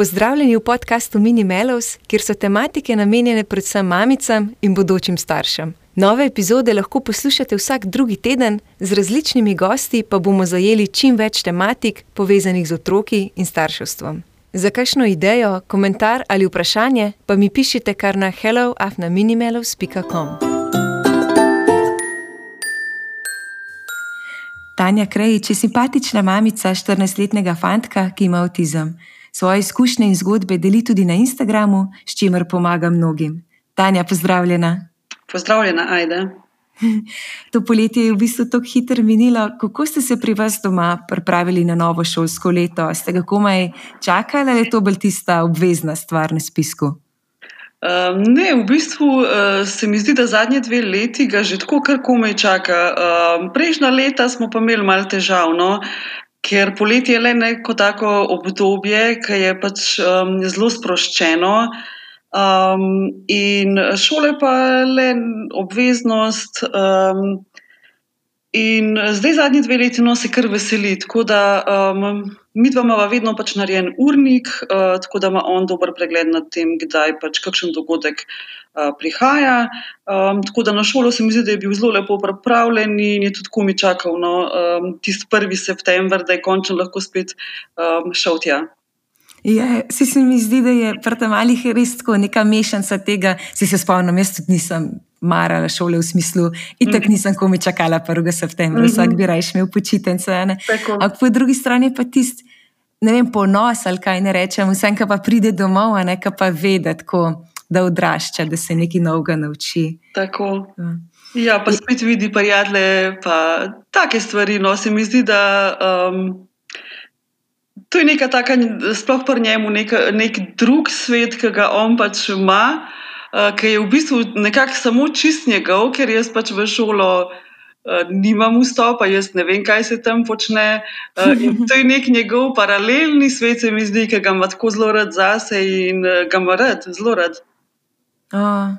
Pozdravljeni v podkastu Mini Melos, kjer so tematike namenjene predvsem mamicam in bodočim staršem. Nove epizode lahko poslušate vsak drugi teden, z različnimi gosti pa bomo zajeli čim več tematik povezanih z otroki in starševstvom. Za kakšno idejo, komentar ali vprašanje pa mi pišite kar na helloafnaminimelos.com. Tanja Krejič je simpatična mamica 14-letnega fantka, ki ima avtizem. Svoje izkušnje in zgodbe deli tudi na Instagramu, s čimer pomaga mnogim. Tanja, pozdravljena. Pozdravljena, Aida. To poletje je v bistvu tako hitro minilo. Kako ste se pri vas doma pripravili na novo šolsko leto? Ste ga komaj čakali ali je to bolj tista obvezna stvar na spisku? Um, ne, v bistvu uh, se mi zdi, da zadnje dve leti ga že tako kar komaj čaka. Um, prejšnja leta smo pa imeli malo težav, no? Ker poletje je le neko tako obdobje, ki je pač um, zelo sproščeno. Um, in šole pa le obveznost. Um, in zdaj, zadnji dve leti, no, se kar veseli. Tako da um, mi dva imamo vedno pač narejen urnik, uh, tako da ima on dober pregled nad tem, kdaj pač kakšen dogodek uh, prihaja. Um, tako da na šolo se mi zdi, da je bil zelo lepo pripravljen in je tudi komi čakal no, um, tisti prvi september, da je končno lahko spet um, šel tja. Je, si se mi zdi, da je pri malih res tako neka mešanca tega. Si se spomnim, jaz tudi nisem marala šole v smislu, in tako mhm. nisem komi čakala 1. septembra, vsak mhm. bi raje imel počitnice. Ampak po drugi strani pa tisti, ne vem, ponos ali kaj ne rečem, vsem, ki pa pride domov, a ne pa vedeti, da odrašča, da se nekaj novega nauči. Tako. Ja. Ja, pa spet vidi prijatelje, pa take stvari. No, se mi zdi, da um, to je neka taka, sploh pri njemu, nek, nek drug svet, ki ga on pač ima, uh, ki je v bistvu nekako samo čist njegov, ker jaz pač v šolo. Uh, nimam vstopa, jaz ne vem, kaj se tam počne. Uh, to je nek njegov paralelni svet, se mi zdi, ki ga ima tako zelo rad zase in uh, ga ima rad, zelo rad. Uh,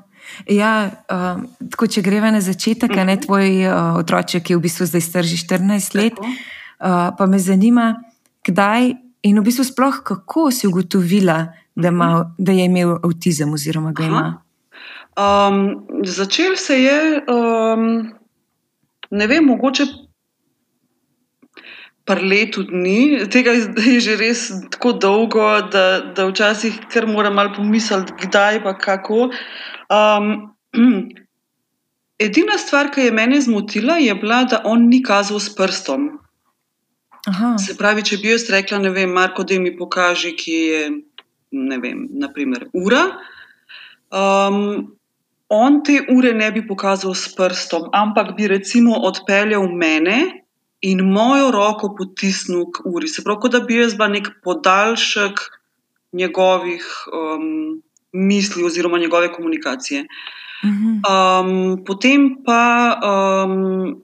ja, uh, tako če greva na začetek, uh -huh. ne mhm. tvoj uh, otroček, ki je v bistvu zdaj strži 14 let, uh, pa me zanima, kdaj in v bistvu sploh kako si ugotovila, da, ima, mhm. da je imel avtizem oziroma ga ima? Um, začel se je, um, ne vem, mogoče par letu dni, tega je že res tako dolgo, da, da včasih kar moram malo pomisliti, kdaj pa kako. Um, edina stvar, ki je mene zmotila, je bila, da on ni kazal s prstom. Aha. Se pravi, če bi jaz rekla, ne vem, Marko, da mi pokaži, ki je, ne vem, naprimer, ura. Um, on te ure ne bi pokazal s prstom, ampak bi recimo odpeljal mene in mojo roko potisnil k uri. Se pravi, da bi jaz bila nek podaljšek njegovih um, misli oziroma njegove komunikacije. Um, potem pa. Um,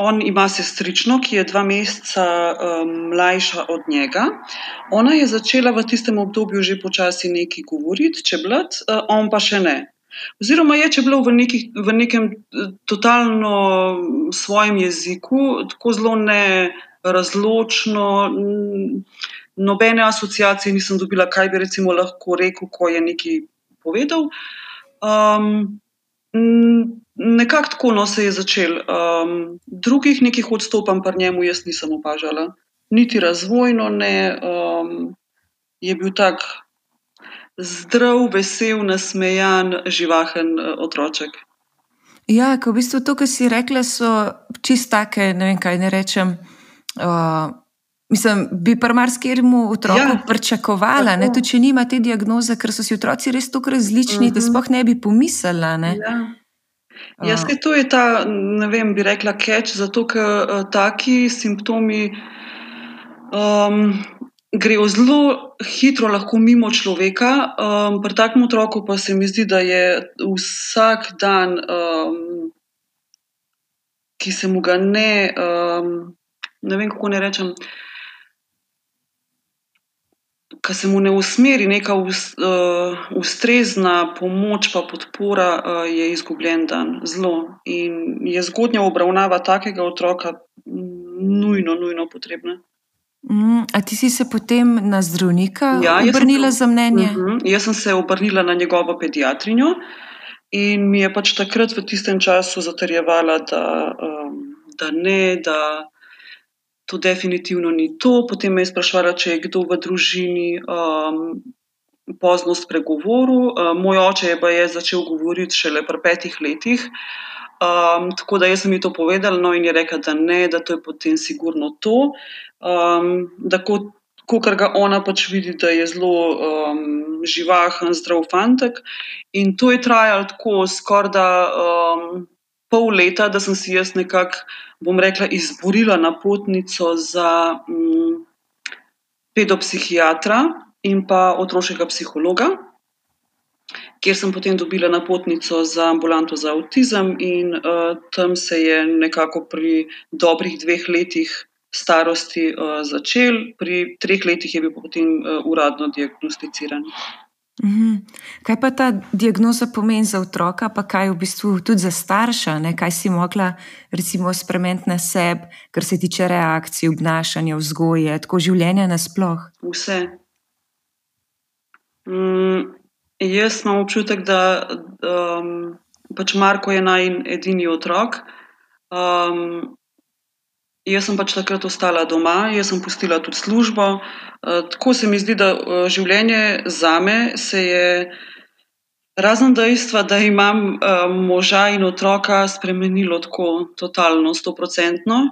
On ima sestrično, ki je dva meseca um, mlajša od njega. Ona je začela v tistem obdobju že počasi nekaj govoriti, če blad, uh, on pa še ne. Oziroma, je če bilo v, nekih, v nekem uh, totalno svojem jeziku, tako zelo nerazločno, nobene asociacije nisem dobila, kaj bi lahko rekel, ko je nekaj povedal. Um, Nekako tako no, se je začel. Um, drugih nekih odstopanj pri njemu jaz nisem opažala, niti razvojno ne. Um, je bil tak zdrav, vesel, nasmejan, živahen uh, otroček. Ja, v bistvu to, kar si rekla, so čist take, ne vem kaj ne rečem. Uh, Mislim, bi pa marsikemu otroku ja, pričakovala, tudi če nima te diagnoze, ker so si otroci res tako različni, uh -huh. da mhm. sploh ne bi pomislila. Ne? Ja. Jaz, ki to je ta, ne vem, bi rekla, catch, zato ker uh, taki simptomi um, grejo zelo hitro, lahko mimo človeka. Um, pri takem otroku pa se mi zdi, da je vsak dan, um, ki se mu ga ne, um, ne vem, kako ne rečem ki se mu ne usmeri neka uh, ustrezna pomoč, pa podpora, uh, je izgubljen dan. Zelo. In je zgodnja obravnava takega otroka nujno, nujno potrebna. Mm, a ti si se potem na zdravnika Ja, obrnila se- za mnenje? Mhm. Jaz sem se obrnila na njegovo pediatrinjo in mi je pač takrat v tistem času zatrjevala, da, um, da ne, da to definitivno ni to. Potem me je sprašvala, če je kdo v družini um, pozno spregovoril. Um, moj oče je baje začel govoriti šele pri petih letih. Um, tako da sem ji to povedala, no, in je rekla, da ne, da to je potem sigurno to. Um, da kot kar ga ona pač vidi, da je zelo um, živahen, zdrav fantek. In to je trajalo tako skoraj da um, pol leta, da sem si jaz nekako, bom rekla, izborila napotnico za um, pedopsihiatra in pa otroškega psihologa, kjer sem potem dobila napotnico za ambulanto za avtizem, in uh, tam se je nekako pri dobrih dveh letih starosti uh, začel, pri treh letih je bil potem uh, uradno diagnosticiran. Mhm. Kaj pa ta diagnoza pomeni za otroka, pa kaj v bistvu tudi za starša? Ne? Kaj si mogla recimo spremeniti na sebi, kar se tiče reakcij, obnašanja, vzgoje, tako življenja nasploh? Vse. Mm, jaz imam občutek, da um, pač Marko je naj edini otrok. Um, jaz sem pač takrat ostala doma, jaz sem pustila tudi službo. Uh, tako se mi zdi, da uh, življenje zame se je, razen dejstva, da imam uh, moža in otroka, spremenilo tako totalno, stoprocentno.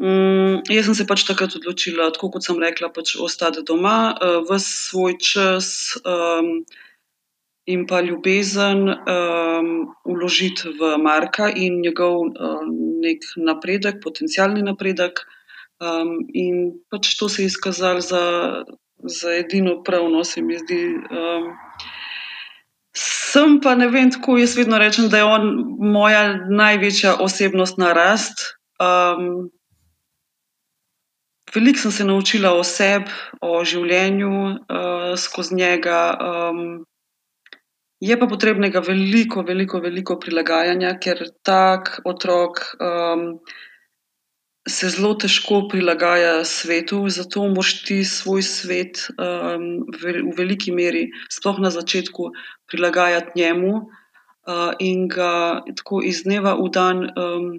Mm, jaz sem se pač takrat odločila, tako kot sem rekla, pač ostati doma, v svoj čas um, in pa ljubezen um, vložiti v Marka in njegov um, nek napredek, potencialni napredek. Um, in pač to se je izkazalo za, za edino pravno, se mi zdi. Um, sem pa ne vem, tako jaz vedno rečem, da je on moja največja osebnostna rast. Um, Veliko sem se naučila o sebi, o življenju uh, skozi njega. Um, je pa potrebnega veliko, veliko, veliko prilagajanja, ker tak otrok um, se zelo težko prilagaja svetu, zato moraš ti svoj svet um, v, v veliki meri, sploh na začetku, prilagajati njemu uh, in ga tako iz dneva v dan um,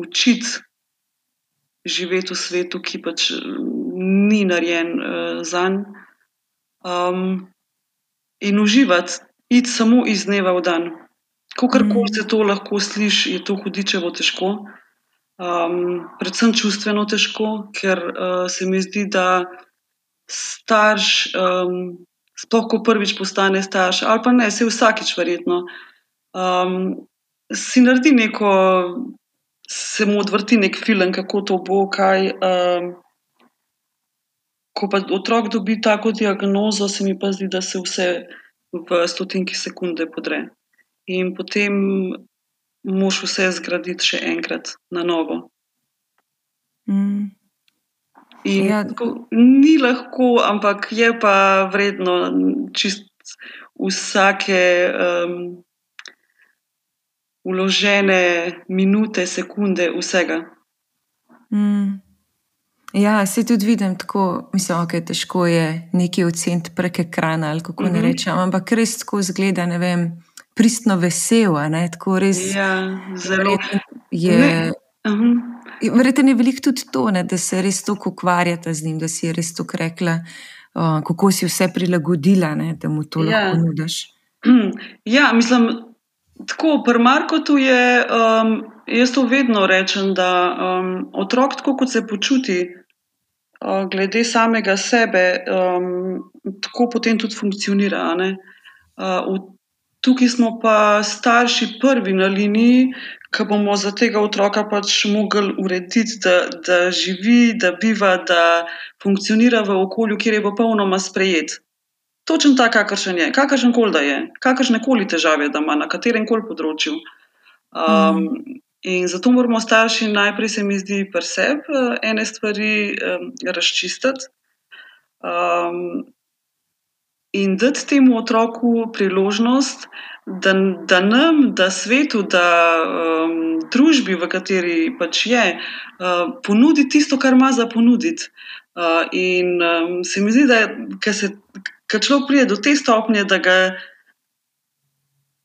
učiti živeti v svetu, ki pač ni narejen uh, zanj. Um, in uživati, iti samo iz dneva v dan. Kakorkoli Mm. se to lahko sliši, je to hudičevo težko. Um, predvsem čustveno težko, ker uh, se mi zdi, da starš, um, sploh ko prvič postane starš, ali pa ne, se vsakič verjetno, um, si naredi neko se mu odvrti nek film, kako to bo, kaj. Um, ko pa otrok dobi tako diagnozo, se mi pa zdi, da se vse v stotinki sekunde podre. In potem moš vse zgraditi še enkrat na novo. Mm. In Ja. tako, ni lahko, ampak je pa vredno čist vsake um, vložene minute, sekunde, vsega. Mm. Ja, se tudi vidim tako, mislim, da okay, težko je nekaj oceniti prek ekrana ali kako ne Mhm. rečem, ampak res tako zgleda, ne vem, pristno vesel, a ne, tako res Ja, zelo. je. Ne. Mhm. Verjetno je veliko tudi to, ne, da se res tako ukvarjata z njim, da si je res tako rekla, uh, kako si vse prilagodila, ne, da mu to Ja. lahko nudiš. Ja, mislim, tako pri Markotu je, um, jaz to vedno rečem, da um, otrok, tako kot se počuti, uh, glede samega sebe, um, tako potem tudi funkcionira. v- tukaj smo pa starši prvi na liniji, ki bomo za tega otroka pač mogli urediti, da, da živi, da biva, da funkcionira v okolju, kjer je popolnoma sprejet. Točen tak, kakršen je, kakršen koli da je, kakršne koli težave da ima, na katerem koli področju. Um, in zato moramo starši najprej, se mi zdi, pri sebi eh, ene stvari um, razčistiti. Um, in dati temu otroku priložnost, da, da nam, da svetu, da um, družbi, v kateri pač je, uh, ponudi tisto, kar ima za ponuditi. Uh, in um, se mi zdi, da ko človek pride do te stopnje, da ga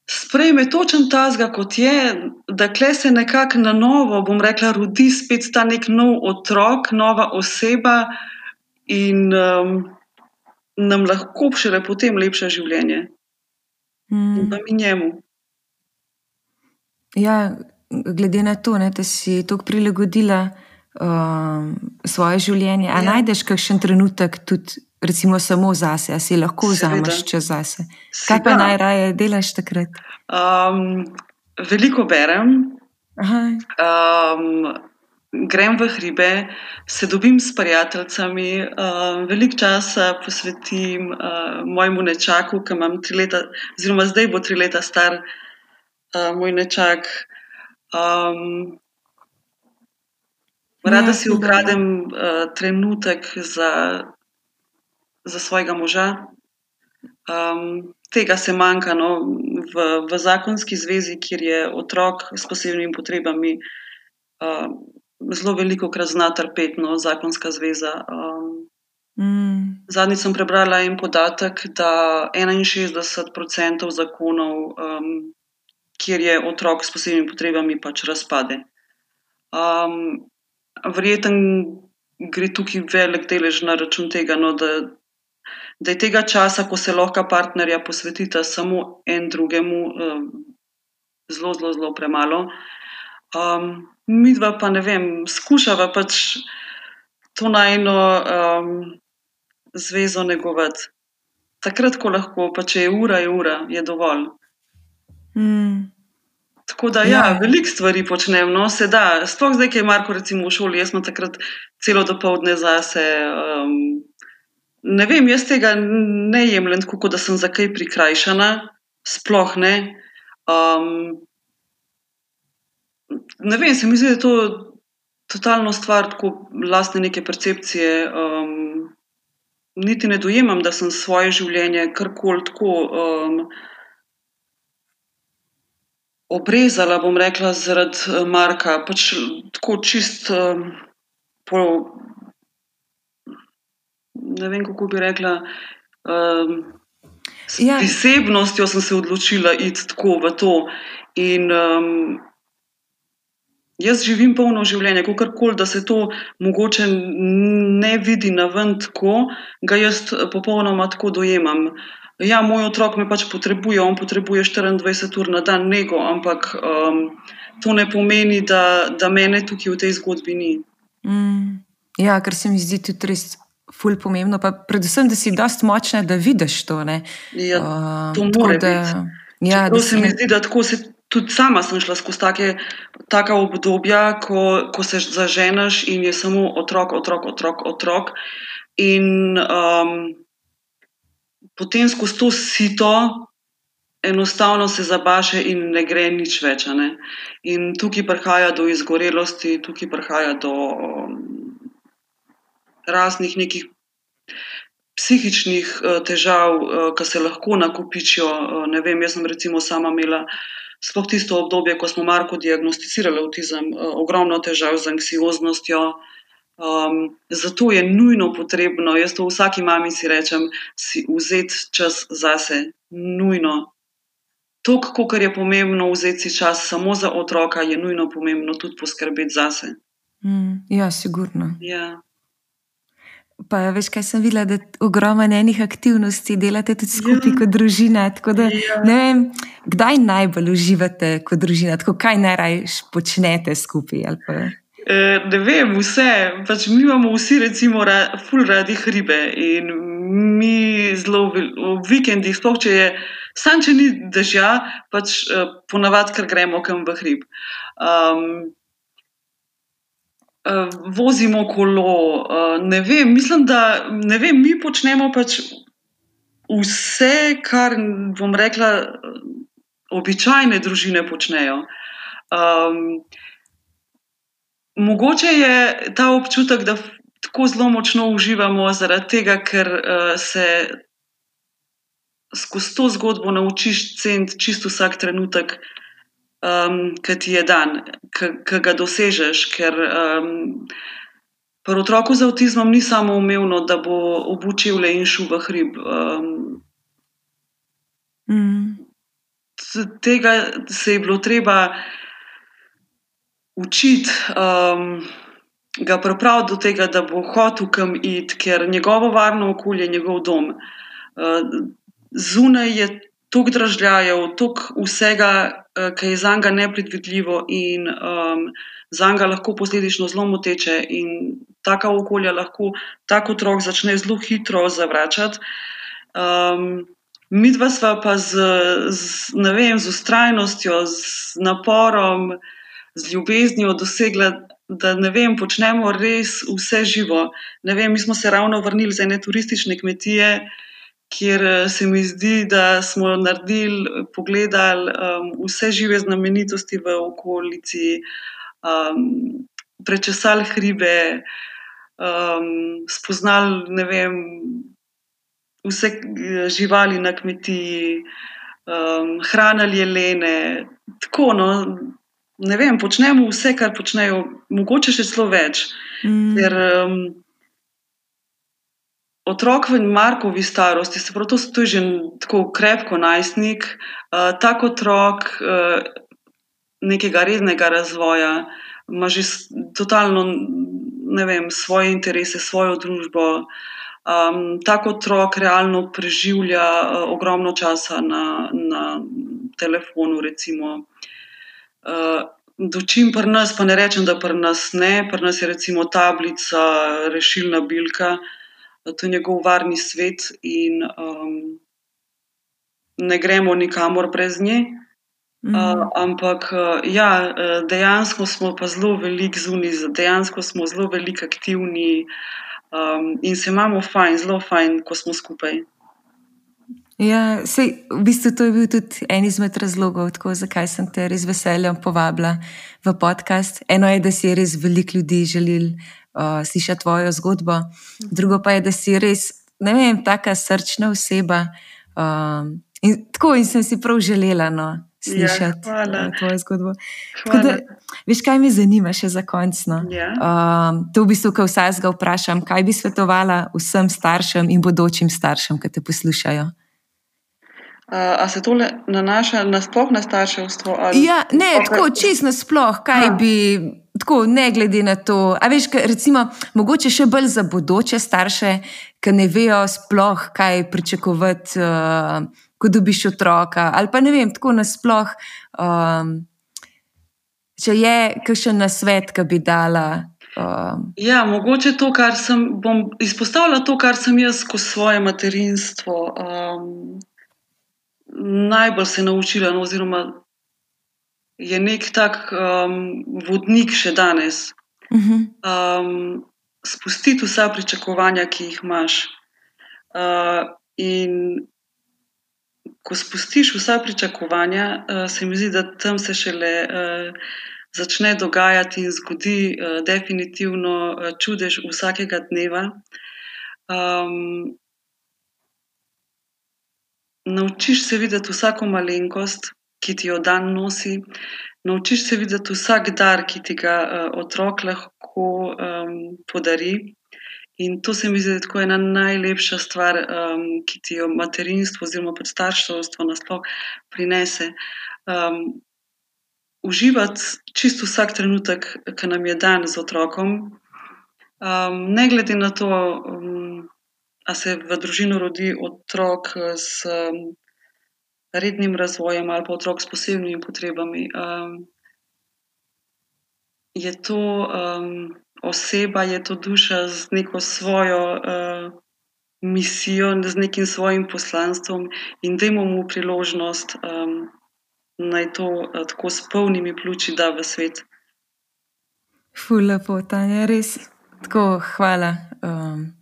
sprejme točen tazga, kot je, da kle se nekako na novo, bom rekla, rodi spet ta nek nov otrok, nova oseba in um, nam lahko šele potem lepše življenje mm. in njemu. Ja, glede na to, ne, da si tako prilagodila uh, svoje življenje, ali ja. najdeš kakšen trenutek tudi, recimo, samo zase, ali si lahko vzameš čas zase? Kaj pa najraje delaš takrat? Um, veliko berem. Um, grem v hribe, se dobim s prijateljicami, uh, veliko časa posvetim uh, mojemu nečaku, ki imam tri leta, oziroma zdaj bo tri leta star uh, moj nečak. Um, rada ja, si ukradem uh, trenutek za, za svojega moža. Um, tega se manjka no, v, v zakonski zvezi, kjer je otrok s posebnimi potrebami. Uh, zelo veliko krat zna trpeti, no, zakonska zveza. Um, mm. Zadnjič sem prebrala en podatek, da 61% zakonov, um, kjer je otrok s posebnimi potrebami, pač razpade. Um, Verjetno gre tukaj velik delež na račun tega, no, da, da je tega časa, ko se lahko partnerja posvetita samo en drugemu, um, zelo, zelo, zelo premalo. Um, mi dva pa ne vem, skušava pač to najno um, zvezo negovati. Takrat, ko lahko, pa če je ura, je ura, je dovolj. Mm. Tako da, ja, ja. veliko stvari počnem, no, se da. Sploh zdaj, ki je Marko, recimo, v šoli, jaz sem takrat celo dopoledne zase. Um, ne vem, jaz tega ne jemljem tako, da sem za kaj prikrajšana, sploh ne. Um, ne vem, se mi zdi, da je to totalno stvar tako lastne neke percepcije. Um, niti ne dojemam, da sem svoje življenje karkoli tako um, obrezala, bom rekla, zaradi uh, Marka. Pač tako čist. Um, po, ne vem, kako bi rekla. Um, S ja. posebnostjo sem se odločila iti tako v to. In um, Jaz živim polno življenje, kako koli, da se to mogoče ne vidi na ven tako, ga jaz eh, popolnoma tako dojemam. Ja, moj otrok me pač potrebuje, on potrebuje 24 ur na dan nego, ampak um, to ne pomeni, da, da mene tukaj v tej zgodbi ni. Mm, ja, ker se mi zdi tudi res. Ful pomembno, pa predvsem, da si dost močna, da vidiš to. Ja, to uh, mora da, ja, da se mi zdi, da tako se tudi sama sem šla skozi take, taka obdobja, ko, ko se zaženeš in je samo otrok, otrok, otrok. otrok. In um, potem skozi to sito, enostavno se zabaše in ne gre nič več. Ne? In tukaj prihaja do izgorelosti, tukaj prihaja do um, raznih nekih. Psihičnih uh, težav, uh, ki se lahko nakupičijo. Uh, ne vem, jaz sem recimo sama imela sploh tisto obdobje, ko smo Marko diagnosticirali avtizem, eh, ogromno težav z anksioznostjo. Um, zato je nujno potrebno, jaz to vsaki mami si rečem, si vzeti čas zase, nujno. To, kako je pomembno vzeti si čas samo za otroka, je nujno pomembno tudi poskrbeti zase. Mm, ja, sigurno. Ja. Pa veš, kaj sem videla, da ogromno enih aktivnosti delate tudi skupaj ja. kot družina. Da, ja. vem, kdaj najbolj uživate kot družina, tako kaj najraje počnete skupaj? E, ne vem, vse. Pač mi imamo vsi, recimo, ra, ful radi hribe in mi zelo v vikendih, sploh če je. Sam, če ni dežja, pač uh, ponavadi, ker gremo kam v hrib. Um, uh, vozimo kolo. Uh, ne vem, mislim, da ne vem, mi počnemo pač vse, kar bom rekla, običajne družine počnejo. Um, mogoče je ta občutek, da tako zelo močno uživamo, zaradi tega, ker uh, se skozi to zgodbo naučiš ceniti čisto vsak trenutek, um, ki ti je dan, ki ga dosežeš. Ker um, pri otroku z avtizmom ni samo umevno, da bo obučil le in šel v hrib. Um, mm. Tega se je bilo treba učiti. Um, Ga pripraviti do tega, da bo hotel kam iti, ker njegovo varno okolje je njegov dom. Uh, zunaj je toliko dražljajev, toliko vsega, ki je za njega nepredvidljivo in um, za njega lahko posledično zelo moteče. In taka okolja lahko tako otrok začne zelo hitro zavračati. Um, Mi dva sva pa z, z, vem, z ustrajnostjo, z naporom, z ljubeznijo dosegla da ne vem, počnemo res vse živo. Vem, mi smo se ravno vrnili z ene turistične kmetije, kjer eh, se mi zdi, da smo naredili, pogledali um, vse žive znamenitosti v okolici, um, prečesali hribe, um, spoznali vem, vse eh, živali na kmetiji, um, hranili jelene. Tako, no, ne vem, počnemo vse, kar počnejo, mogoče še celo več. Mm. Ker um, otrok v Markovi starosti, se pravi, to, to je že tako krepko najstnik, uh, tak otrok uh, nekega rednega razvoja, ima že totalno vem, svoje interese, svojo družbo. Um, tako otrok realno preživlja uh, ogromno časa na, na telefonu, recimo. Uh, Dočim pri nas, pa ne rečem, da pri nas ne, pri nas je recimo tablica, rešilna bilka, to je njegov varni svet in um, ne gremo nikamor brez nje. Mm. Uh, ampak ja, dejansko smo pa zelo veliko zunaj, dejansko smo zelo veliko aktivni um, in se imamo fajn, zelo fajn, ko smo skupaj. Ja, sej, v bistvu to je bil tudi en izmed razlogov, tako, zakaj sem te res veseljem povabila v podcast. Eno je, da si res veliko ljudi želel uh, slišati tvojo zgodbo, drugo pa je, da si res, ne vem, taka srčna oseba. Um, in, tako in sem si prav želela no, slišati ja, uh, tvojo zgodbo. Da, veš, kaj me zanima še za konc? No? Ja. Um, to v bistvu, ko vsaj vprašam, kaj bi svetovala vsem staršem in bodočim staršem, ki te poslušajo. A se to nanaša na splošno na starševstvo? Ja, ne, okay. tako čisto nasplošno, kaj ha. bi, tako ne glede na to. A veš, recimo, mogoče še bolj za bodoče starše, ki ne vejo sploh, kaj pričakovati, uh, ko dobiš otroka. Ali pa ne vem, tako nasplošno, um, če je kakšen nasvet, ki bi dala. Um. Ja, mogoče to, kar sem, bom izpostavila, to, kar sem jaz skozi svoje materinstvo. Um, najbolj se naučila, no, oziroma je nek tak um, vodnik še danes. Um, spustiti vsa pričakovanja, ki jih imaš. Uh, in ko spustiš vsa pričakovanja, uh, se mi zdi, da tam se šele uh, začne dogajati in zgodi uh, definitivno uh, čudež vsakega dneva. Um, Naučiš se videti vsako malenkost, ki ti jo dan nosi, naučiš se videti vsak dar, ki ti ga uh, otrok lahko um, podari. In to se mi zdi, da je ena najlepša stvar, um, ki ti jo materinstvo oziroma podstarševstvo nasploh prinese. Um, uživati čisto vsak trenutek, ki nam je dan z otrokom, um, ne glede na to, um, a se v družino rodi otrok s um, rednim razvojem ali pa otrok s posebnimi potrebami. Um, je to um, oseba, je to duša z neko svojo uh, misijo, z nekim svojim poslanstvom in da imamo priložnost, um, naj to uh, tako s polnimi pljuči da v svet. Fula, potanje, res. Tako, hvala. Um,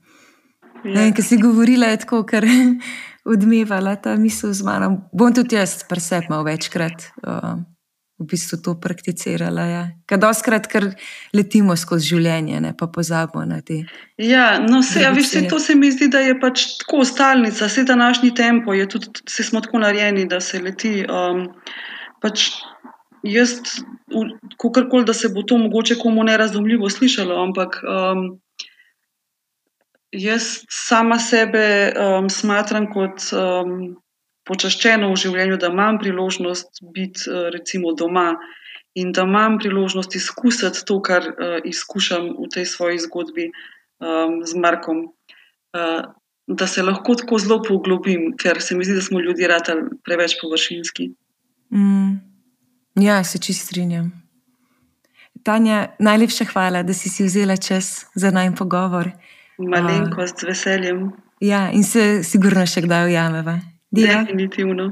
Ja. Ker si govorila, je tako, ker odmevala ta misel z mano. Bom tudi jaz presep malo večkrat. Uh, v bistvu to prakticirala. Ja. Ker doskrat, ker letimo skozi življenje, ne pa pozabimo na te. Ja, no, se, ja, veš, se, to se mi zdi, da je pač tako stalnica, vse današnji tempo je tudi, se smo tako narejeni, da se leti. Um, pač jaz, kakorkoli, da se bo to mogoče komu nerazumljivo slišalo, ampak um, jaz sama sebe um, smatram kot. Um, počaščeno v življenju, da imam priložnost biti eh, recimo doma in da imam priložnost izkusiti to, kar uh, izkušam v tej svoji zgodbi um, z Markom. Uh, da se lahko tako zelo poglobim, ker se mi zdi, da smo ljudje radi preveč površinski. Mm. Ja, se čist strinjam. Tanja, najlepša hvala, da si, si vzela čas za naj pogovor. Malenkost, z veseljem. Ja, in se sigurno še kdaj ujameva. Definitivno.